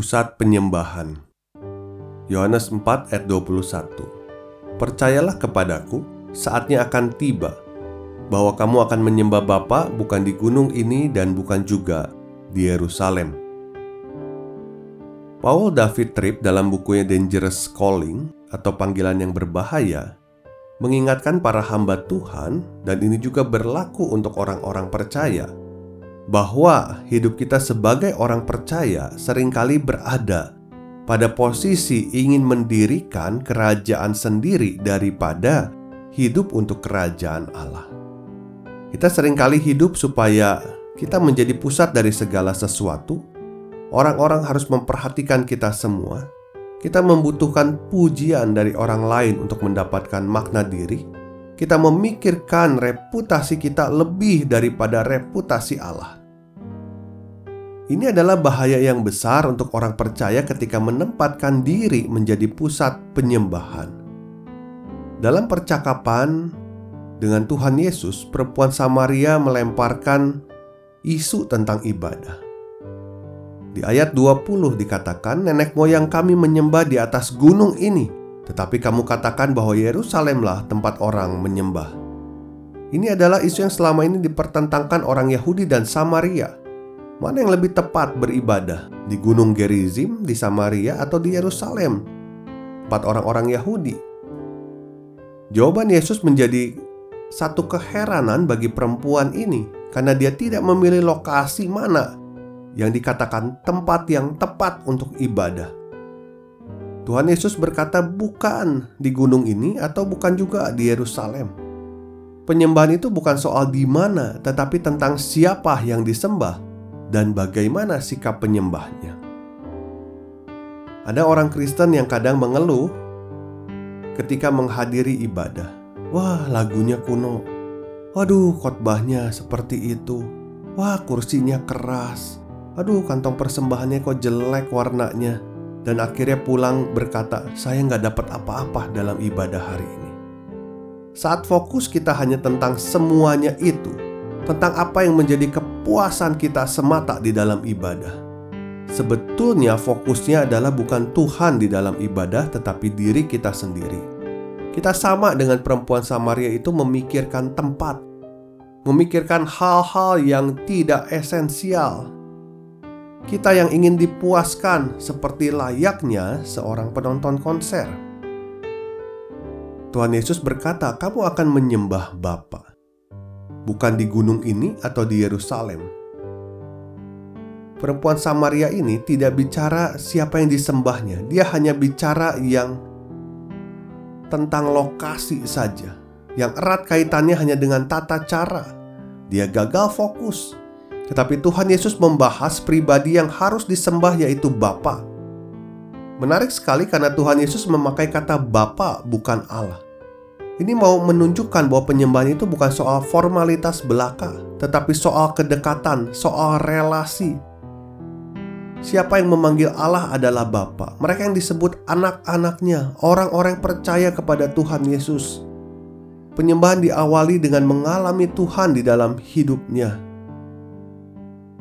Pusat Penyembahan Yohanes 4 ayat 21 Percayalah kepadaku, saatnya akan tiba bahwa kamu akan menyembah Bapa bukan di gunung ini dan bukan juga di Yerusalem. Paul David Tripp dalam bukunya Dangerous Calling atau panggilan yang berbahaya mengingatkan para hamba Tuhan dan ini juga berlaku untuk orang-orang percaya bahwa hidup kita sebagai orang percaya sering kali berada pada posisi ingin mendirikan kerajaan sendiri daripada hidup untuk kerajaan Allah. Kita sering kali hidup supaya kita menjadi pusat dari segala sesuatu. Orang-orang harus memperhatikan kita semua. Kita membutuhkan pujian dari orang lain untuk mendapatkan makna diri. Kita memikirkan reputasi kita lebih daripada reputasi Allah. Ini adalah bahaya yang besar untuk orang percaya ketika menempatkan diri menjadi pusat penyembahan. Dalam percakapan dengan Tuhan Yesus, perempuan Samaria melemparkan isu tentang ibadah. Di ayat 20 dikatakan, "Nenek moyang kami menyembah di atas gunung ini, tetapi kamu katakan bahwa Yerusalemlah tempat orang menyembah." Ini adalah isu yang selama ini dipertentangkan orang Yahudi dan Samaria Mana yang lebih tepat beribadah? Di Gunung Gerizim, di Samaria, atau di Yerusalem? Empat orang-orang Yahudi. Jawaban Yesus menjadi satu keheranan bagi perempuan ini karena dia tidak memilih lokasi mana yang dikatakan tempat yang tepat untuk ibadah. Tuhan Yesus berkata, "Bukan di gunung ini, atau bukan juga di Yerusalem." Penyembahan itu bukan soal di mana, tetapi tentang siapa yang disembah dan bagaimana sikap penyembahnya. Ada orang Kristen yang kadang mengeluh ketika menghadiri ibadah. Wah, lagunya kuno. Waduh, khotbahnya seperti itu. Wah, kursinya keras. Aduh, kantong persembahannya kok jelek warnanya. Dan akhirnya pulang berkata, saya nggak dapat apa-apa dalam ibadah hari ini. Saat fokus kita hanya tentang semuanya itu, tentang apa yang menjadi kepuasan kita semata di dalam ibadah. Sebetulnya fokusnya adalah bukan Tuhan di dalam ibadah tetapi diri kita sendiri. Kita sama dengan perempuan Samaria itu memikirkan tempat, memikirkan hal-hal yang tidak esensial. Kita yang ingin dipuaskan seperti layaknya seorang penonton konser. Tuhan Yesus berkata, "Kamu akan menyembah Bapa." Bukan di gunung ini atau di Yerusalem. Perempuan Samaria ini tidak bicara siapa yang disembahnya, dia hanya bicara yang tentang lokasi saja, yang erat kaitannya hanya dengan tata cara. Dia gagal fokus, tetapi Tuhan Yesus membahas pribadi yang harus disembah, yaitu Bapa. Menarik sekali karena Tuhan Yesus memakai kata Bapa, bukan Allah. Ini mau menunjukkan bahwa penyembahan itu bukan soal formalitas belaka, tetapi soal kedekatan, soal relasi. Siapa yang memanggil Allah adalah Bapa. Mereka yang disebut anak-anaknya, orang-orang percaya kepada Tuhan Yesus. Penyembahan diawali dengan mengalami Tuhan di dalam hidupnya.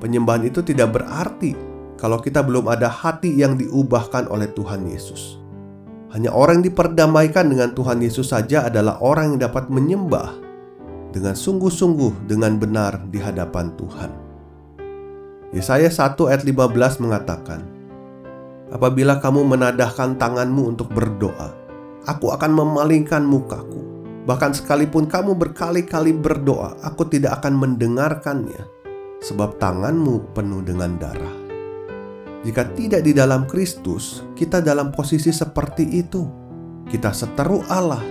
Penyembahan itu tidak berarti kalau kita belum ada hati yang diubahkan oleh Tuhan Yesus. Hanya orang yang diperdamaikan dengan Tuhan Yesus saja adalah orang yang dapat menyembah dengan sungguh-sungguh dengan benar di hadapan Tuhan. Yesaya 1 ayat 15 mengatakan, Apabila kamu menadahkan tanganmu untuk berdoa, aku akan memalingkan mukaku. Bahkan sekalipun kamu berkali-kali berdoa, aku tidak akan mendengarkannya, sebab tanganmu penuh dengan darah. Jika tidak di dalam Kristus, kita dalam posisi seperti itu. Kita seteru Allah,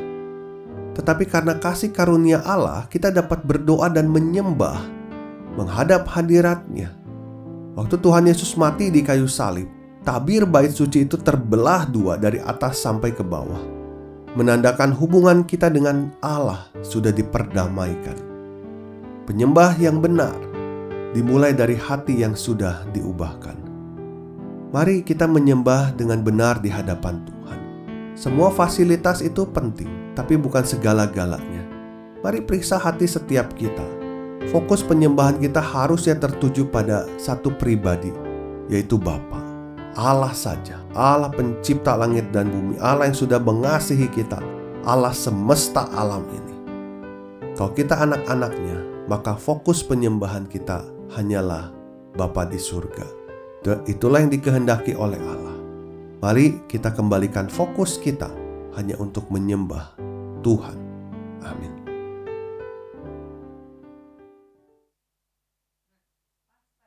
tetapi karena kasih karunia Allah, kita dapat berdoa dan menyembah, menghadap hadiratnya. Waktu Tuhan Yesus mati di kayu salib, tabir bait suci itu terbelah dua dari atas sampai ke bawah, menandakan hubungan kita dengan Allah sudah diperdamaikan. Penyembah yang benar dimulai dari hati yang sudah diubahkan. Mari kita menyembah dengan benar di hadapan Tuhan. Semua fasilitas itu penting, tapi bukan segala-galanya. Mari periksa hati setiap kita. Fokus penyembahan kita harusnya tertuju pada satu pribadi, yaitu Bapa. Allah saja, Allah pencipta langit dan bumi, Allah yang sudah mengasihi kita, Allah semesta alam ini. Kalau kita anak-anaknya, maka fokus penyembahan kita hanyalah Bapa di surga. Itulah yang dikehendaki oleh Allah. Mari kita kembalikan fokus kita hanya untuk menyembah Tuhan. Amin.